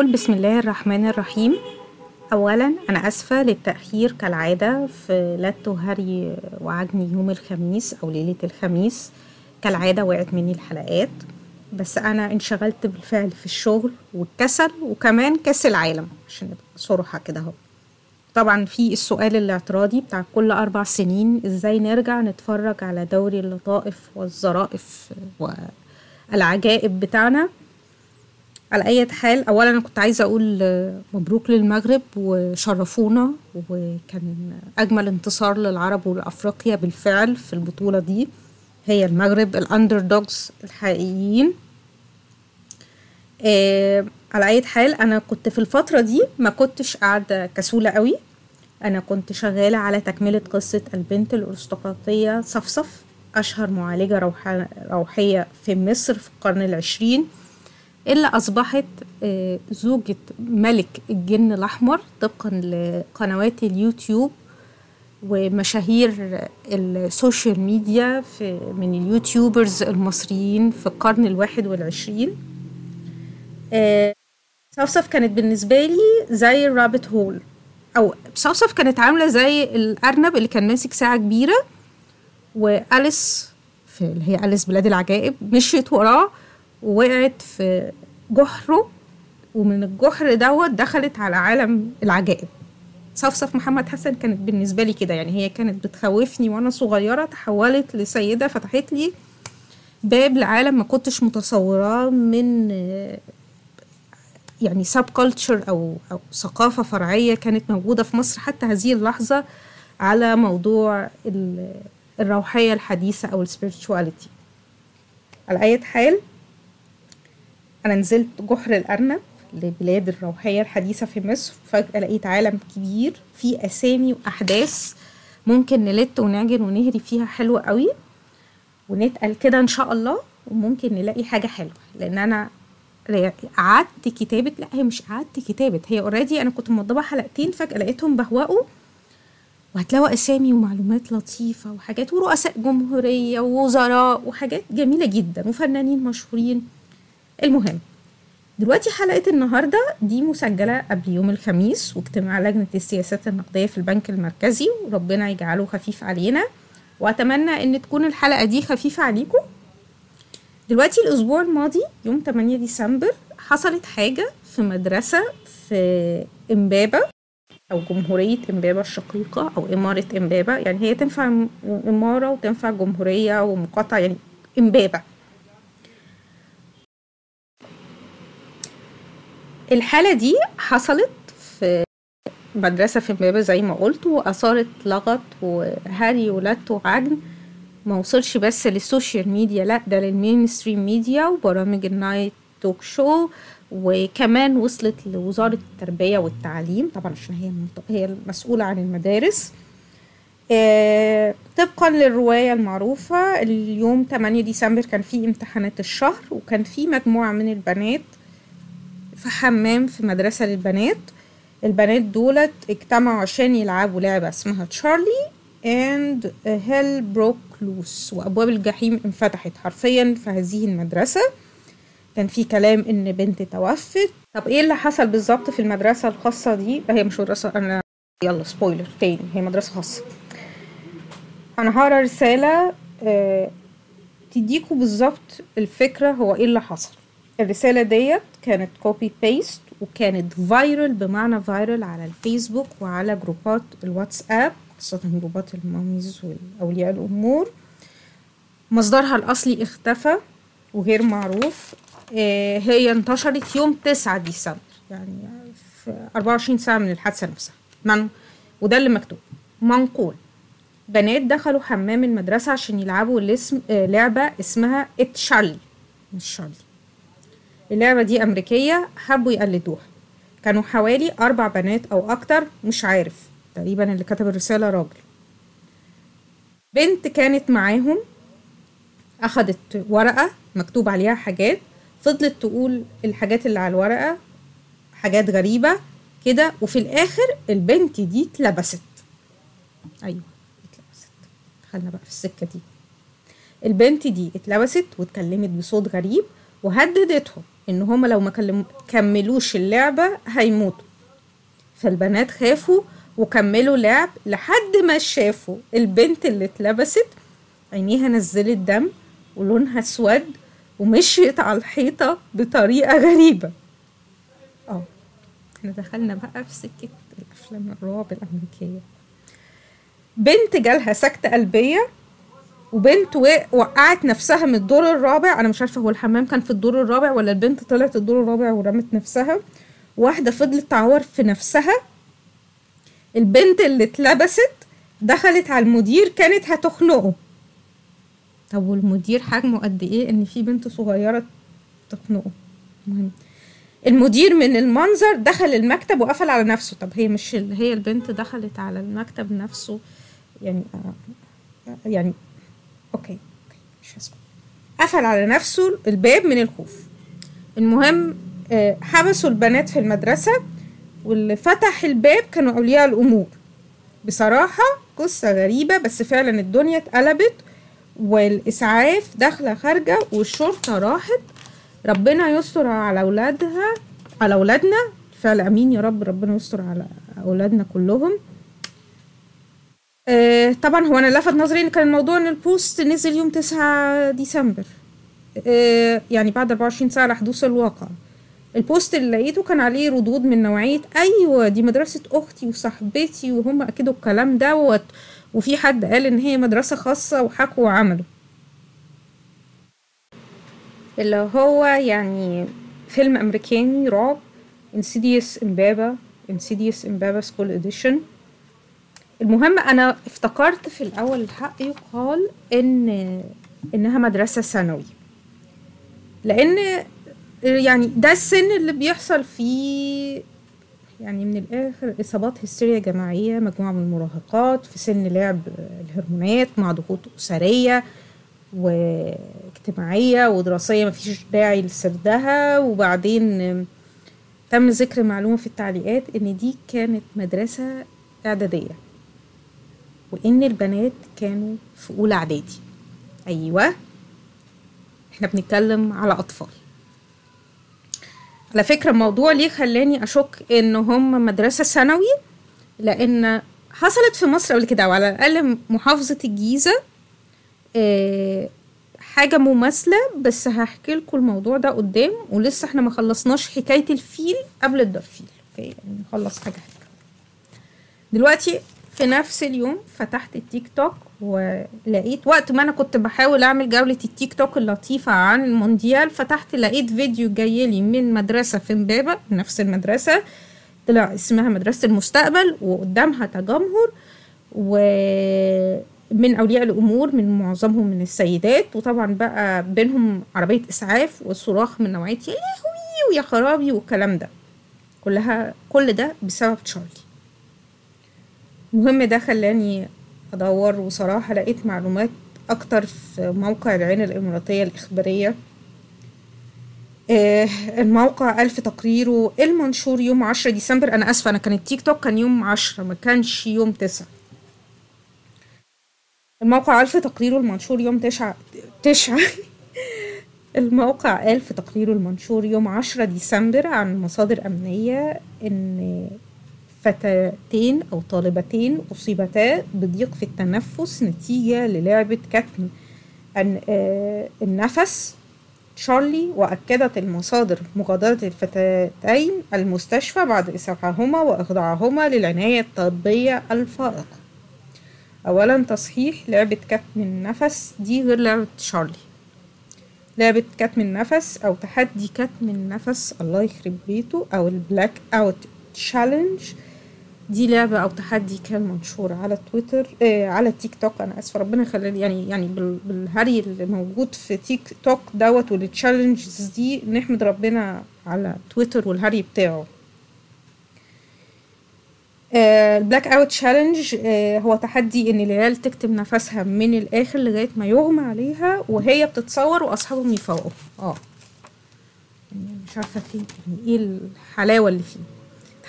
ونقول بسم الله الرحمن الرحيم. أولا أنا أسفة للتأخير كالعادة في لاتو هاري وعجني يوم الخميس أو ليلة الخميس كالعادة وقعت مني الحلقات. بس أنا انشغلت بالفعل في الشغل والكسل وكمان كاس العالم عشان نبقى صراحة كده أهو. طبعا في السؤال الاعتراضي بتاع كل أربع سنين إزاي نرجع نتفرج على دوري اللطائف والظرائف والعجائب بتاعنا؟ على أي حال أولا أنا كنت عايزة أقول مبروك للمغرب وشرفونا وكان أجمل انتصار للعرب ولأفريقيا بالفعل في البطولة دي. هي المغرب الأندر دوجز الحقيقيين. آه على أي حال أنا كنت في الفترة دي ما كنتش قاعدة كسولة قوي. أنا كنت شغالة على تكملة قصة البنت الأرستقراطية صفصف أشهر معالجة روح روحية في مصر في القرن العشرين. اللي أصبحت زوجة ملك الجن الأحمر طبقا لقنوات اليوتيوب ومشاهير السوشيال ميديا في من ال YouTubers المصريين في القرن الواحد والعشرين. صفصف كانت بالنسبة لي زي ال rabbit hole أو صفصف كانت عاملة زي الأرنب اللي كان ماسك ساعة كبيرة وأليس اللي هي أليس بلاد العجائب مشيت وراه. ووقعت في جحره ومن الجحر دوت دخلت على عالم العجائب. صفصف محمد حسن كانت بالنسبة لي كده يعني هي كانت بتخوفني وأنا صغيرة تحولت لسيدة فتحت لي باب لعالم ما كنتش متصوراه من يعني subculture أو, أو ثقافة فرعية كانت موجودة في مصر حتى هذه اللحظة على موضوع الروحية الحديثة أو ال spirituality على أي حال أنا نزلت جحر الأرنب لبلاد الروحية الحديثة في مصر فجأة لقيت عالم كبير فيه أسامي وأحداث ممكن نلت ونعجن ونهري فيها حلو قوي. ونتقل كده إن شاء الله وممكن نلاقي حاجة حلوة. لأن أنا قعدت كتابة لأ هي مش قعدت كتابة هي already أنا كنت موضبة حلقتين فجأة لقيتهم بهوقوا. وهتلاقوا أسامي ومعلومات لطيفة وحاجات ورؤساء جمهورية ووزراء وحاجات جميلة جدا وفنانين مشهورين. المهم دلوقتي حلقة النهاردة دي مسجلة قبل يوم الخميس واجتماع لجنة السياسات النقدية في البنك المركزي وربنا يجعله خفيف علينا. وأتمنى إن تكون الحلقة دي خفيفة عليكم. دلوقتي الأسبوع الماضي يوم 8 ديسمبر حصلت حاجة في مدرسة في إمبابة أو جمهورية إمبابة الشقيقة أو إمارة إمبابة. يعني هي تنفع إمارة وتنفع جمهورية ومقاطعة يعني إمبابة. الحالة دي حصلت في مدرسة في امبابة زي ما قلت وأثارت لغط وهري ولت وعجن. ما وصلش بس للسوشيال ميديا لا ده لل mainstream media وبرامج ال night talk show. وكمان وصلت لوزارة التربية والتعليم طبعا عشان هي هي المسؤولة عن المدارس. آه طبقا للرواية المعروفة اليوم 8 ديسمبر كان في امتحانات الشهر وكان في مجموعة من البنات في حمام في مدرسة للبنات. البنات دولت اجتمعوا عشان يلعبوا لعبة اسمها تشارلي and hell broke loose وأبواب الجحيم انفتحت حرفيا في هذه المدرسة. كان في كلام إن بنت توفت. طب إيه اللي حصل بالظبط في المدرسة الخاصة دي؟ هي مش مدرسة أنا يلا spoiler تاني هي مدرسة خاصة. أنا هقرأ رسالة آه تديكوا بالظبط الفكرة هو إيه اللي حصل. الرسالة ديت كانت copy paste وكانت viral بمعنى viral على الفيسبوك وعلى جروبات الواتساب خاصة جروبات ال mommies والأولياء الأمور. مصدرها الأصلي اختفى وغير معروف. هي انتشرت يوم 9 ديسمبر يعني في 24 ساعة من الحادثة نفسها. من؟ وده اللي مكتوب. منقول. بنات دخلوا حمام المدرسة عشان يلعبوا الاسم لعبة اسمها اتشارلي مش شارلي اللعبة دي أمريكية حبوا يقلدوها. كانوا حوالي أربع بنات أو أكتر مش عارف. تقريبا اللي كتب الرسالة راجل. بنت كانت معاهم أخدت ورقة مكتوب عليها حاجات فضلت تقول الحاجات اللي على الورقة حاجات غريبة كده وفي الآخر البنت دي اتلبست. أيوة اتلبست. دخلنا بقى في السكة دي. البنت دي اتلبست واتكلمت بصوت غريب وهددتهم. إن هما لو ما كملوش اللعبة هيموتوا. فالبنات خافوا وكملوا لعب لحد ما شافوا البنت اللي اتلبست عينيها نزلت دم ولونها أسود ومشيت على الحيطة بطريقة غريبة. آه إحنا دخلنا بقى في سكة الأفلام الرعب الأمريكية. بنت جالها سكتة قلبية وبنت وقعت نفسها من الدور الرابع. أنا مش عارفة هو الحمام كان في الدور الرابع ولا البنت طلعت الدور الرابع ورمت نفسها. واحدة فضلت تعور في نفسها. البنت اللي اتلبست دخلت على المدير كانت هتخنقه. طب والمدير حجمه قد إيه؟ إن في بنت صغيرة تخنقه. مهم. المدير من المنظر دخل المكتب وقفل على نفسه. طب هي مش هي البنت دخلت على المكتب نفسه. يعني آه، يعني أوكي. مش هسكت. قفل على نفسه الباب من الخوف. المهم آه، حبسوا البنات في المدرسة واللي فتح الباب كانوا أولياء الأمور. بصراحة قصة غريبة بس فعلا الدنيا اتقلبت والإسعاف داخلة خارجة والشرطة راحت. ربنا يستر على أولادها على أولادنا. فعلا أمين يا رب ربنا يستر على أولادنا كلهم. آه، طبعا هو أنا لفت نظري إن كان الموضوع إن البوست نزل يوم 9 ديسمبر. آه، يعني بعد 24 ساعة لحدوث الواقع. البوست اللي لقيته كان عليه ردود من نوعية أيوه دي مدرسة أختي وصاحبتي وهم أكدوا الكلام دوت. وفي حد قال إن هي مدرسة خاصة وحكوا وعملوا. اللي هو يعني فيلم أمريكاني رعب Insidious امبابة Insidious امبابة school edition المهم أنا افتكرت في الأول الحق يقال إن إنها مدرسة ثانوي. لأن يعني ده السن اللي بيحصل فيه يعني من الآخر إصابات هستيريا جماعية مجموعة من المراهقات في سن لعب الهرمونات مع ضغوط أسرية واجتماعية ودراسية مفيش داعي لسردها. وبعدين تم ذكر معلومة في التعليقات إن دي كانت مدرسة إعدادية. وإن البنات كانوا في أولى إعدادي. أيوه. إحنا بنتكلم على أطفال. على فكرة الموضوع ليه خلاني أشك إن هم مدرسة ثانوي لأن حصلت في مصر قبل كده وعلى الأقل محافظة الجيزة آه، حاجة مماثلة بس هحكي لكم الموضوع ده قدام ولسه إحنا ما خلصناش حكاية الفيل قبل الدرفيل okay يعني نخلص حاجة حاجة دلوقتي في نفس اليوم فتحت التيك توك ولقيت وقت ما أنا كنت بحاول أعمل جولة التيك توك اللطيفة عن المونديال فتحت لقيت فيديو جايلي من مدرسة في امبابة نفس المدرسة طلع اسمها مدرسة المستقبل وقدامها تجمهر ومن أولياء الأمور من معظمهم من السيدات وطبعا بقى بينهم عربية إسعاف وصراخ من نوعية يا لهوي ويا خرابي والكلام ده. كلها كل ده بسبب تشارلي. المهم ده خلاني أدور وصراحة لقيت معلومات أكتر في موقع العين الإماراتية الإخبارية. آه، الموقع ألف تقريره المنشور يوم عشرة ديسمبر؟ أنا آسفة أنا كان التيك توك كان يوم عشرة ما كانش يوم تسعة. الموقع ألف تقريره المنشور يوم تسعة تسعة. الموقع قال في تقريره المنشور يوم عشرة ديسمبر عن مصادر أمنية إن فتاتين أو طالبتين أصيبتا بضيق في التنفس نتيجة للعبة كتم آه، النفس تشارلي وأكدت المصادر مغادرة الفتاتين المستشفى بعد إسعافهما وإخضاعهما للعناية الطبية الفائقة أولا تصحيح لعبة كتم النفس دي غير لعبة تشارلي. لعبة كتم النفس أو تحدي كتم النفس الله يخرب بيته أو البلاك أوت challenge دي لعبة أو تحدي كان منشور على تويتر آه على التيك توك. أنا آسفة ربنا يخليني يعني يعني بال- بالهري اللي موجود في تيك توك دوت وال challenges دي نحمد ربنا على تويتر والهري بتاعه. ال blackout challenge هو تحدي إن العيال تكتم نفسها من الآخر لغاية ما يغمى عليها وهي بتتصور وأصحابهم يفوقوا. آه. يعني مش عارفة فين يعني إيه الحلاوة اللي فيه.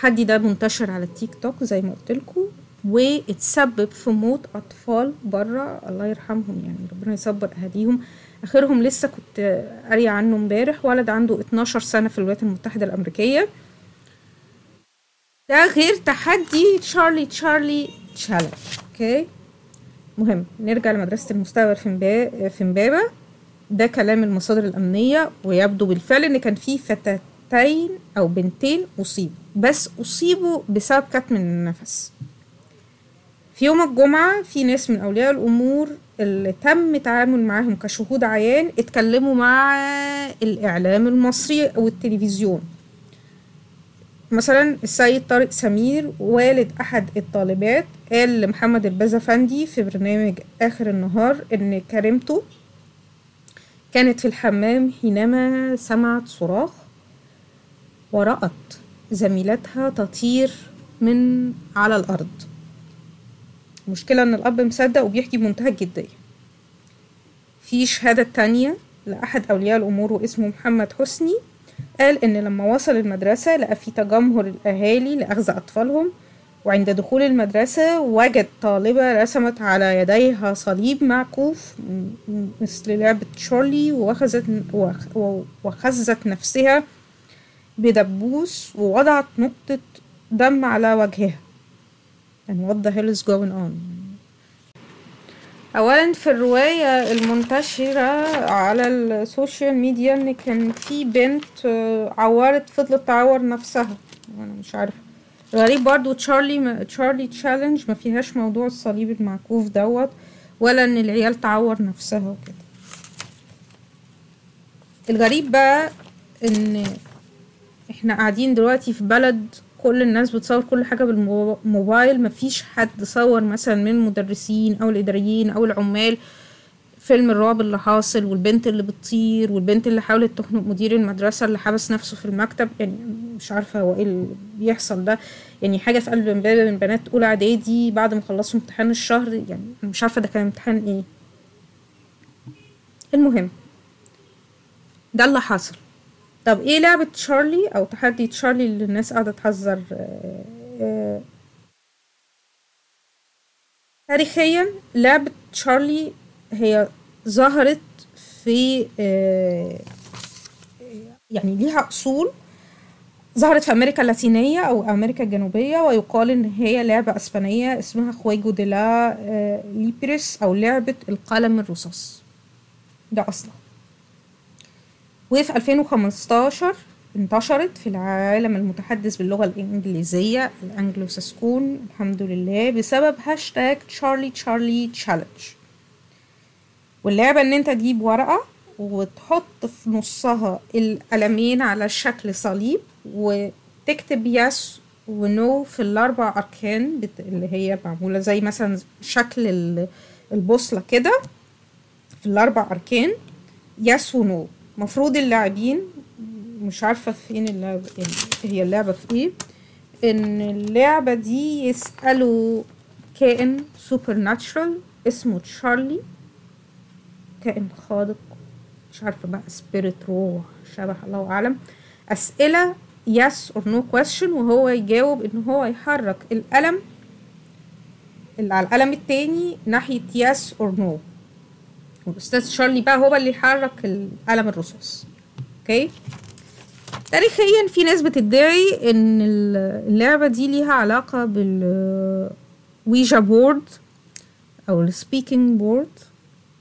التحدي ده منتشر على التيك توك زي ما قلت لكم واتسبب في موت أطفال بره الله يرحمهم يعني ربنا يصبر أهاليهم. آخرهم لسه كنت قارية عنه امبارح ولد عنده 12 سنة في الولايات المتحدة الأمريكية. ده غير تحدي تشارلي تشارلي challenge okay مهم نرجع لمدرسة المستقبل في في امبابة. ده كلام المصادر الأمنية ويبدو بالفعل إن كان في فتاتين أو بنتين أصيبوا بس أصيبوا بسبب كتم النفس. في يوم الجمعة في ناس من أولياء الأمور اللي تم التعامل معاهم كشهود عيان اتكلموا مع الإعلام المصري أو التلفزيون مثلا السيد طارق سمير والد أحد الطالبات قال لمحمد البزفندي في برنامج آخر النهار إن كريمته كانت في الحمام حينما سمعت صراخ ورأت زميلتها تطير من على الأرض. المشكلة إن الأب مصدق وبيحكي بمنتهى الجدية. في شهادة تانية لأحد أولياء الأمور واسمه محمد حسني قال إن لما وصل المدرسة لقى في تجمهر الأهالي لأخذ أطفالهم وعند دخول المدرسة وجد طالبة رسمت على يديها صليب معكوف مثل لعبة شارلي وأخ- وخزت نفسها بدبوس ووضعت نقطة دم على وجهها. يعني what the hell is going on? اولا في الرواية المنتشرة على السوشيال ميديا إن كان في بنت آه، عورت فضلت تعور نفسها. أنا مش عارفة. غريب برضو تشارلي تشارلي تشالنج ما فيهاش موضوع الصليب المعكوف دوت ولا إن العيال تعور نفسها وكده. الغريب بقى إن إحنا قاعدين دلوقتي في بلد كل الناس بتصور كل حاجة بالموبايل مفيش حد صور مثلا من المدرسين أو الإداريين أو العمال فيلم الرعب اللي حاصل والبنت اللي بتطير والبنت اللي حاولت تخنق مدير المدرسة اللي حبس نفسه في المكتب. يعني مش عارفة هو إيه اللي بيحصل ده. يعني حاجة في قلب امبابة من بنات أولى إعدادي بعد ما خلصوا امتحان الشهر يعني مش عارفة ده كان امتحان إيه. المهم ده اللي حصل طب إيه لعبة تشارلي أو تحدي تشارلي اللي الناس قاعدة تهزر آه، آه، تاريخيا لعبة تشارلي هي ظهرت في آه، يعني ليها أصول. ظهرت في أمريكا اللاتينية أو أمريكا الجنوبية ويقال إن هي لعبة أسبانية اسمها juego de la آه، lápiz أو لعبة القلم الرصاص. ده أصلا. وفي 2015 انتشرت في العالم المتحدث باللغة الإنجليزية الأنجلو ساكسون الحمد لله بسبب هاشتاج تشارلي تشارلي challenge واللعبة إن أنت تجيب ورقة وتحط في نصها القلمين على شكل صليب وتكتب يس ونو في الأربع أركان اللي هي معمولة زي مثلا شكل ال- البوصلة كده في الأربع أركان يس ونو مفروض اللاعبين مش عارفة فين اللعبة هي اللعبة في إيه إن اللعبة دي يسألوا كائن supernatural اسمه تشارلي. كائن خارق مش عارفة بقى spirit روح شبه الله أعلم. أسئلة yes or no question وهو يجاوب إن هو يحرك القلم اللي على القلم التاني ناحية yes or no. والأستاذ شارلي بقى هو اللي يحرك القلم الرصاص. okay؟ تاريخيا في ناس بتدعي إن اللعبة دي ليها علاقة بال Ouija board أو ال speaking board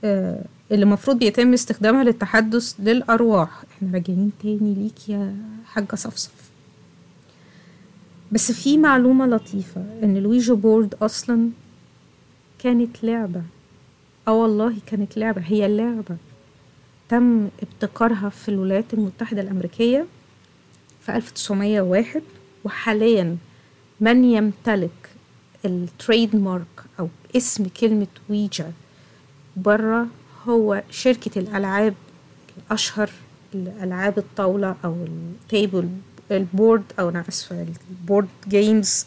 اللي المفروض بيتم استخدامها للتحدث للأرواح. إحنا راجعين تاني ليك يا حاجة صفصف. بس في معلومة لطيفة إن ال Ouija board أصلا كانت لعبة. آه والله كانت لعبة هي لعبة تم ابتكارها في الولايات المتحدة الأمريكية في 1901 وحاليا من يمتلك ال trademark أو اسم كلمة Ouija board هو شركة الألعاب الأشهر الألعاب الطاولة أو ال table ال board أو أنا آسفة ال board games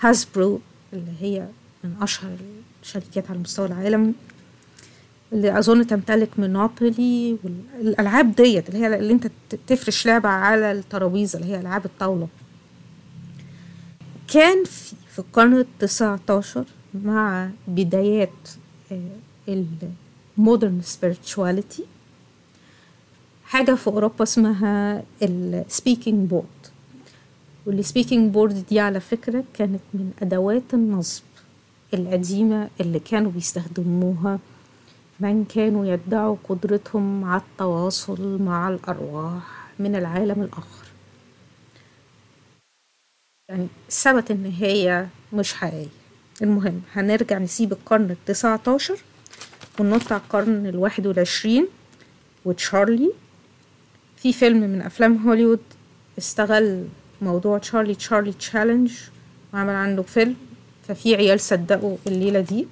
هاسبرو اللي هي من أشهر الشركات على مستوى العالم اللي أظن تمتلك مونوبولي والألعاب ديت اللي هي اللي أنت تفرش لعبة على الترابيزة اللي هي ألعاب الطاولة. كان في, في القرن التسعة عشر مع بدايات ال modern spirituality حاجة في أوروبا اسمها ال speaking board وال speaking board دي على فكرة كانت من أدوات النصب. القديمة اللي كانوا بيستخدموها من كانوا يدعوا قدرتهم على التواصل مع الأرواح من العالم الآخر. يعني ثبت إن هي مش حقيقية. المهم هنرجع نسيب القرن التسعة عشر وننط على القرن الواحد والعشرين وتشارلي. في فيلم من أفلام هوليوود استغل موضوع تشارلي تشارلي تشالنج وعمل عنه فيلم. ففي عيال صدقوا الليلة دي؟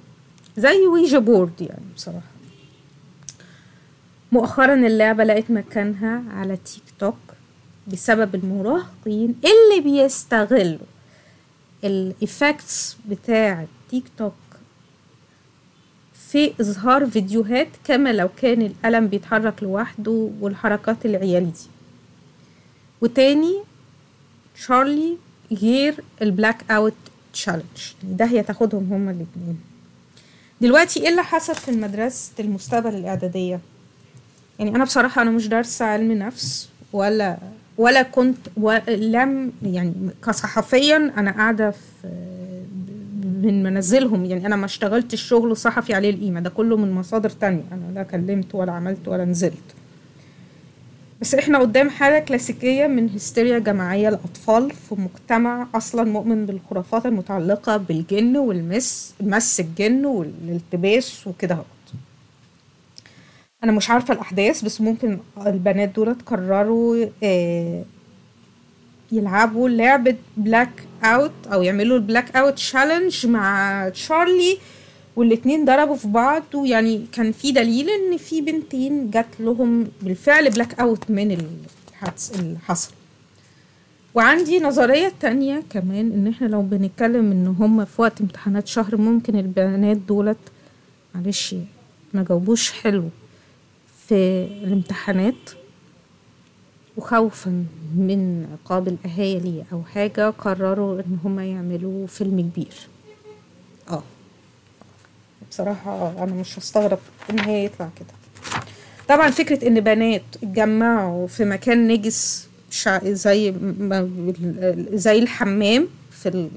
زي Ouija board يعني بصراحة. مؤخرا اللعبة لقت مكانها على تيك توك بسبب المراهقين اللي بيستغلوا ال effects بتاع تيك توك في إظهار فيديوهات كما لو كان القلم بيتحرك لوحده والحركات العيالي دي. وتاني شارلي غير ال blackout challenge ده هي تاخدهم هما الاتنين. دلوقتي إيه اللي حصل في مدرسة المستقبل الإعدادية؟ يعني أنا بصراحة أنا مش دارسة علم نفس ولا ولا كنت ولم يعني كصحفيا أنا قاعدة في من منزلهم. يعني أنا ما اشتغلتش شغل صحفي عليه القيمة ده كله من مصادر تانية. أنا لا كلمت ولا عملت ولا نزلت. بس إحنا قدام حالة كلاسيكية من هستيريا جماعية لأطفال في مجتمع أصلا مؤمن بالخرافات المتعلقة بالجن والمس مس الجن والالتباس وكده أنا مش عارفة الأحداث بس ممكن البنات دول قرروا آه يلعبوا لعبة blackout أو يعملوا ال blackout challenge مع تشارلي والاتنين ضربوا في بعض ويعني كان في دليل إن في بنتين جات لهم بالفعل blackout من الحدث اللي حصل. وعندي نظرية تانية كمان إن إحنا لو بنتكلم إن هم في وقت امتحانات شهر ممكن البنات دولت معلش ما جاوبوش حلو في الامتحانات. وخوفا من عقاب الاهالي أو حاجة قرروا إن هم يعملوا فيلم كبير. بصراحة أنا مش هستغرب إن هي يطلع كده طبعا فكرة إن بنات اتجمعوا في مكان نجس. زي. زي الحمام في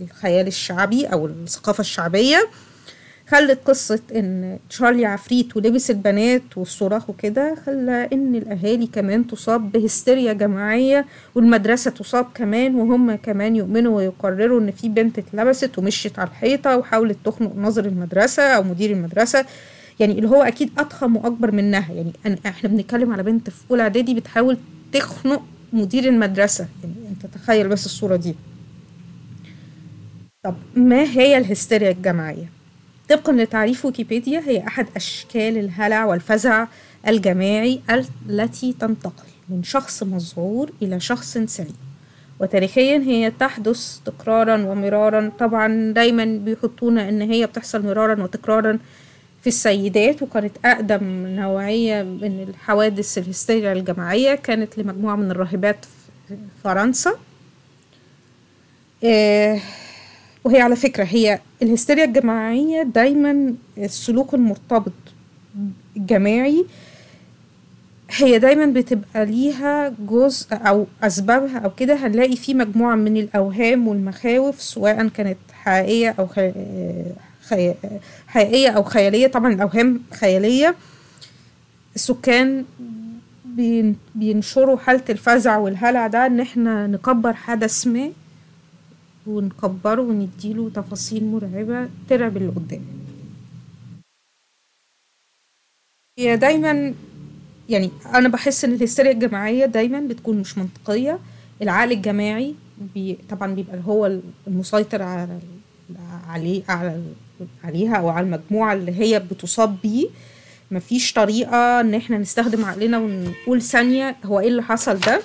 الخيال الشعبي أو الثقافة الشعبية خلت قصة إن تشارلي عفريت ولبس البنات والصراخ وكده خلى إن الأهالي كمان تصاب بهستيريا جماعية والمدرسة تصاب كمان وهم كمان يؤمنوا ويقرروا إن في بنت اتلبست ومشيت على الحيطة وحاولت تخنق ناظر المدرسة أو مدير المدرسة. يعني اللي هو أكيد أضخم وأكبر منها. يعني إحنا بنتكلم على بنت في أولى إعدادي بتحاول تخنق مدير المدرسة. يعني أنت تخيل بس الصورة دي. طب ما هي الهستيريا الجماعية؟ طبقا لتعريف ويكيبيديا هي أحد أشكال الهلع والفزع الجماعي التي تنتقل من شخص مذعور إلى شخص سليم وتاريخيا هي تحدث تكرارا ومرارا طبعا دايما بيحطونا إن هي بتحصل مرارا وتكرارا في السيدات وكانت أقدم نوعية من الحوادث الهستيريا الجماعية كانت لمجموعة من الراهبات في فرنسا. إيه وهي على فكرة هي الهستيريا الجماعية دايما السلوك المرتبط الجماعي هي دايما بتبقى ليها جزء أو أسبابها أو كده. هنلاقي في مجموعة من الأوهام والمخاوف سواء كانت حقيقية أو خي... حقيقية أو خيالية. طبعا الأوهام خيالية. السكان بينشروا حالة الفزع والهلع ده إن إحنا نكبر حدث ما. ونكبره ونديله تفاصيل مرعبة ترعب اللي قدام هي دايما يعني أنا بحس إن الهستيريا الجماعية دايما بتكون مش منطقية. العقل الجماعي بي طبعا بيبقى هو المسيطر على عليه على عليها أو على المجموعة اللي هي بتصاب بيه. مفيش طريقة إن إحنا نستخدم عقلنا ونقول ثانية هو إيه اللي حصل ده.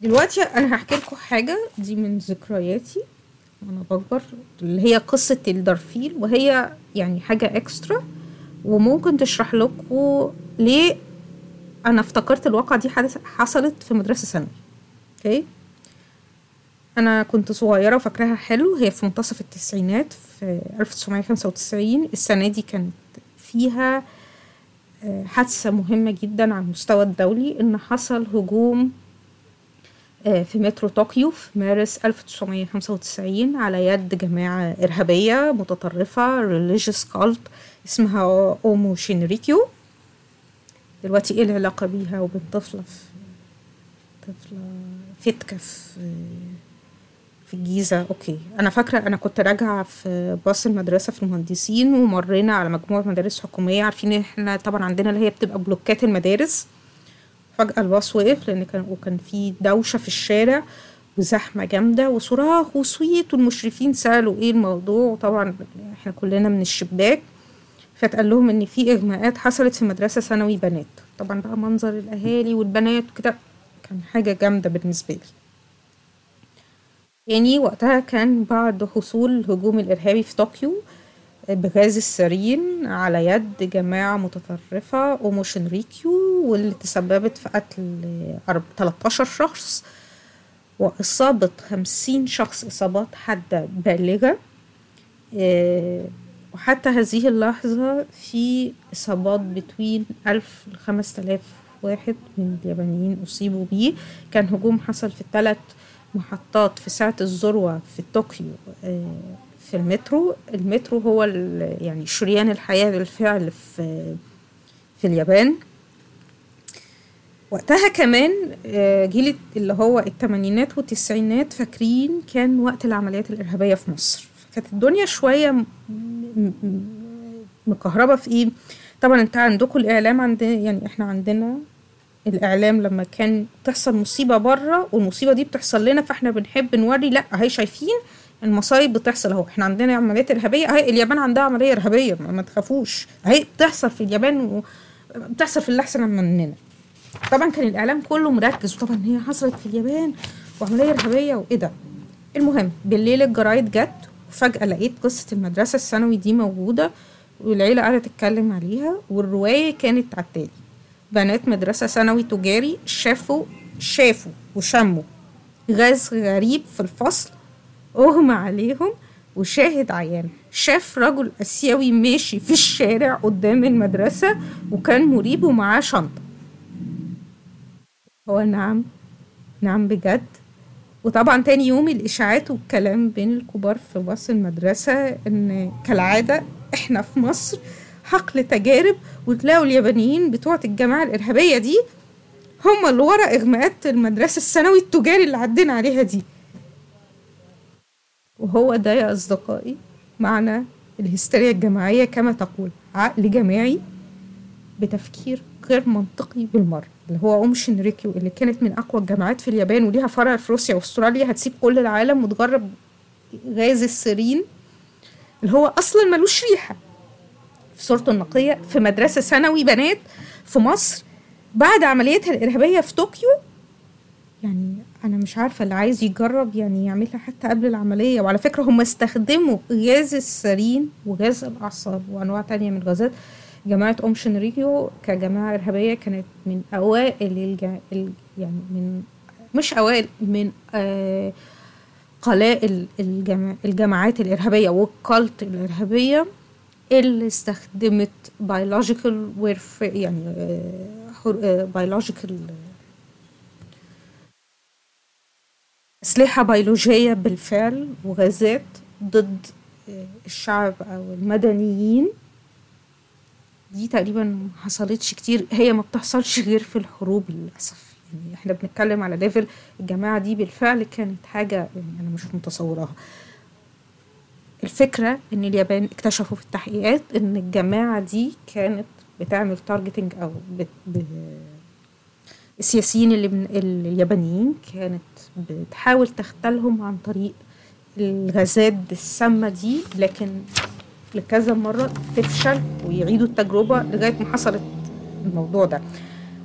دلوقتي أنا هحكي لكم حاجة دي من ذكرياتي. وأنا بكبر اللي هي قصة الدرفيل وهي يعني حاجة اكسترا وممكن تشرح لكم ليه أنا افتكرت الواقعة دي حصلت في مدرسة ثانوي. Okay؟ أنا كنت صغيرة وفاكراها حلو. هي في منتصف التسعينات في 1995 السنة دي كانت فيها آه، حادثة مهمة جدا على المستوى الدولي إن حصل هجوم في مترو طوكيو في مارس 1995 على يد جماعة إرهابية متطرفة religious cult اسمها أومو شينريكيو. دلوقتي إيه العلاقة بيها وبين طفلة في طفلة فتكة في في الجيزة؟ Okay. أنا فاكرة أنا كنت راجعة في باص المدرسة في المهندسين ومرينا على مجموعة مدارس حكومية. عارفين إحنا طبعا عندنا اللي هي بتبقى بلوكات المدارس؟ فجأة الباص وقف لأن كان وكان في دوشة في الشارع وزحمة جامدة وصراخ وصويت والمشرفين سألوا إيه الموضوع. وطبعا إحنا كلنا من الشباك. فاتقال لهم إن في إغماءات حصلت في مدرسة ثانوي بنات. طبعا بقى منظر الأهالي والبنات وكده كان حاجة جامدة بالنسبة لي. يعني وقتها كان بعد حصول الهجوم الإرهابي في طوكيو بغاز السرين على يد جماعة متطرفة أومو شينريكيو واللي تسببت في قتل أرب- 13 شخص وإصابة 50 شخص إصابات حادة بالغة. آه، وحتى هذه اللحظة في إصابات between ألف ل 5000 واحد من اليابانيين أصيبوا بيه. كان هجوم حصل في ثلاث محطات في ساعة الذروة في طوكيو. آه، في المترو. المترو هو يعني شريان الحياة بالفعل في في اليابان. وقتها كمان آه، جيل اللي هو الثمانينات والتسعينات فاكرين كان وقت العمليات الإرهابية في مصر. كانت الدنيا شوية مكهربة في إيه؟ طبعا انت عندكم الإعلام عندنا يعني إحنا عندنا الإعلام لما كان تحصل مصيبة بره والمصيبة دي بتحصل لنا فإحنا بنحب نوري لأ هي شايفين المصايب بتحصل اهو. إحنا عندنا عمليات إرهابية. أهي اليابان عندها عملية إرهابية ما, تخافوش. أهي بتحصل في اليابان و بتحصل في اللي أحسن مننا. طبعا كان الإعلام كله مركز. وطبعا هي حصلت في اليابان وعملية إرهابية وإيه ده. المهم بالليل الجرايد جت وفجأة لقيت قصة المدرسة الثانوي دي موجودة والعيلة قاعدة تتكلم عليها والرواية كانت على التالي. بنات مدرسة ثانوي تجاري شافوا شافوا وشموا غاز غريب في الفصل اغمى عليهم. وشاهد عيان شاف رجل آسيوي ماشي في الشارع قدام المدرسة وكان مريب ومعاه شنطة. هو نعم نعم بجد. وطبعا تاني يوم الإشاعات والكلام بين الكبار في باص المدرسة إن كالعادة إحنا في مصر حقل تجارب وتلاقوا اليابانيين بتوع الجماعة الإرهابية دي هم اللي ورا إغماءات المدرسة الثانوي التجاري اللي عدينا عليها دي. وهو ده يا أصدقائي معنى الهستيريا الجماعية كما تقول عقل جماعي بتفكير غير منطقي بالمرة اللي هو أم شينريكيو اللي كانت من أقوى الجماعات في اليابان وليها فرع في روسيا وأستراليا هتسيب كل العالم وتجرب غاز السرين اللي هو أصلا ملوش ريحة. في صورته النقية في مدرسة ثانوي بنات في مصر بعد عمليتها الإرهابية في طوكيو يعني أنا مش عارفة اللي عايز يجرب يعني يعملها حتى قبل العملية. وعلى فكرة هم استخدموا غاز السرين وغاز الأعصاب وأنواع تانية من الغازات. جماعة أم شينريكيو كجماعة إرهابية كانت من أوائل الج... ال... يعني من مش أوائل من آه قلائل الجماع... الجماعات الإرهابية وال cult الإرهابية اللي استخدمت biological warfare يعني biological أسلحة بيولوجية بالفعل وغازات ضد آه، الشعب أو المدنيين. دي تقريبا ما حصلتش كتير. هي ما بتحصلش غير في الحروب للأسف. يعني إحنا بنتكلم على level الجماعة دي بالفعل كانت حاجة يعني أنا مش متصوراها. الفكرة إن اليابان اكتشفوا في التحقيقات إن الجماعة دي كانت بتعمل targeting أو بت. السياسيين اللي من اليابانيين كانت بتحاول تقتلهم عن طريق الغازات السامة دي لكن لكذا مرة تفشل ويعيدوا التجربة لغاية ما حصلت الموضوع ده.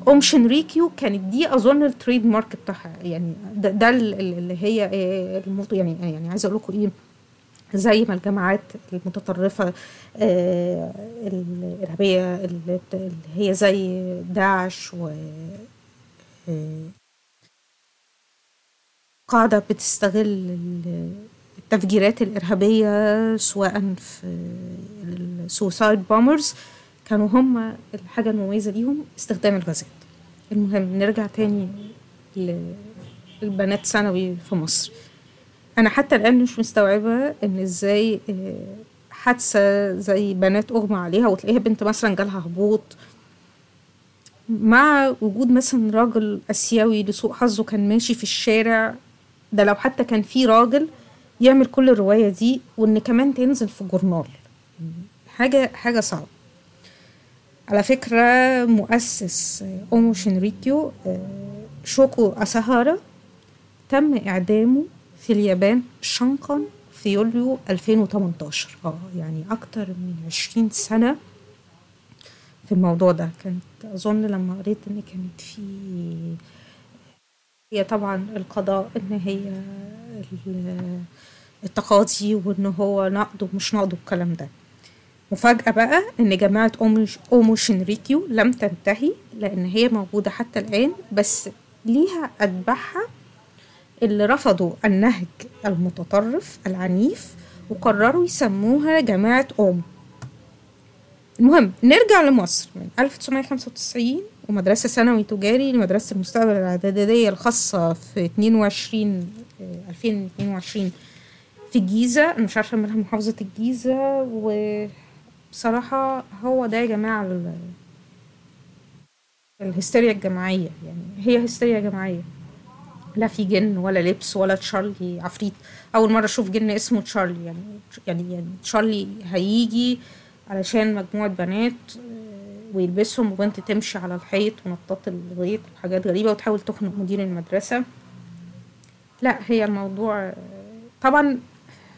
أوم شينريكيو كانت دي أظن ال trademark بتاعها. يعني ده, ده ال- ال- اللي هي آه، الموضوع يعني يعني عايزة أقول لكم إيه زي ما الجماعات المتطرفة آه، الإرهابية اللي هي زي داعش قاعدة بتستغل التفجيرات الإرهابية سواء في السوسايد بومرز كانوا هم الحاجة المميزة ليهم استخدام الغازات. المهم نرجع تاني للبنات ثانوي في مصر. أنا حتى الآن مش مستوعبة إن إزاي حادثة زي بنات أغمى عليها وتلاقيها بنت مثلا جالها هبوط مع وجود مثلا راجل آسيوي لسوء حظه كان ماشي في الشارع ده لو حتى كان في راجل يعمل كل الرواية دي وإن كمان تنزل في جورنال. حاجة حاجة صعبة. على فكرة مؤسس أومو شينريكيو شوكو أساهارا تم إعدامه في اليابان شنقا في يوليو 2018 آه يعني أكتر من 20 سنة في الموضوع ده. كانت أظن لما قريت إن كانت في هي طبعا القضاء إن هي التقاضي وإن هو نقد ومش نقد والكلام ده. مفاجأة بقى إن جماعة أومو شينريكيو لم تنتهي لأن هي موجودة حتى الآن بس ليها أتباعها اللي رفضوا النهج المتطرف العنيف وقرروا يسموها جماعة أوم المهم نرجع لمصر. من 1995 ومدرسة ثانوي تجاري لمدرسة المستقبل الإعدادية الخاصة في 22 2022 في الجيزة. أنا مش عارفة منها محافظة الجيزة وبصراحة هو ده يا جماعة الهستيريا الجماعية. يعني هي هستيريا جماعية. لا في جن ولا لبس ولا تشارلي عفريت. أول مرة أشوف جن اسمه تشارلي. يعني يعني يعني تشارلي هيجي علشان مجموعة بنات ويلبسهم وبنت تمشي على الحيط ونطاط الغيط وحاجات غريبة وتحاول تخنق مدير المدرسة. لا هي الموضوع طبعا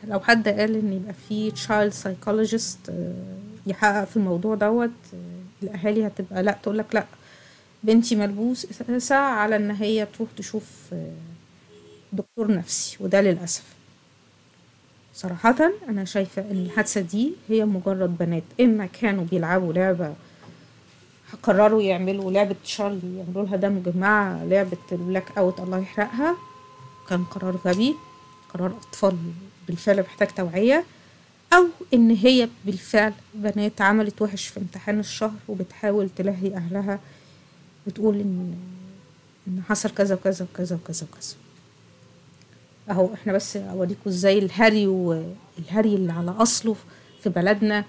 لو حد قال إن يبقى في child psychologist يحقق في الموضوع دوت الأهالي هتبقى لا تقول لك لا بنتي ملبوسة على إن هي تروح تشوف دكتور نفسي وده للأسف. صراحة أنا شايفة إن الحادثة دي هي مجرد بنات إما كانوا بيلعبوا لعبة قرروا يعملوا لعبة تشارلي يعملوا لها دمج مع لعبة البلاك أوت الله يحرقها كان قرار غبي قرار أطفال بالفعل محتاج توعية أو إن هي بالفعل بنات عملت وحش في امتحان الشهر وبتحاول تلهي أهلها وتقول ان إن حصل كذا وكذا وكذا وكذا وكذا. أهو إحنا بس اوريكم إزاي الهري والهري اللي على أصله في بلدنا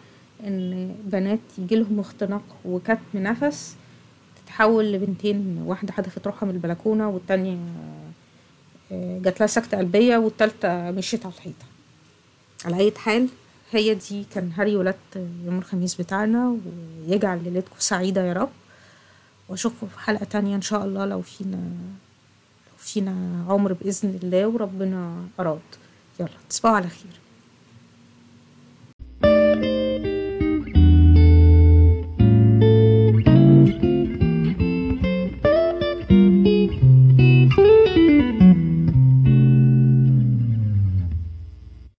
إن بنات يجي لهم اختناق وكتم نفس تتحول لبنتين واحدة حدفت روحها من البلكونة والتانية جات لها سكتة قلبية والتالتة مشيت على الحيطة. على أي حال هي دي كان هري ولاد يوم الخميس بتاعنا ويجعل ليلتكم سعيدة يا رب. وأشوفكم في حلقة تانية إن شاء الله لو فينا فينا عمر بإذن الله وربنا أراد. يلا تصبحوا على خير.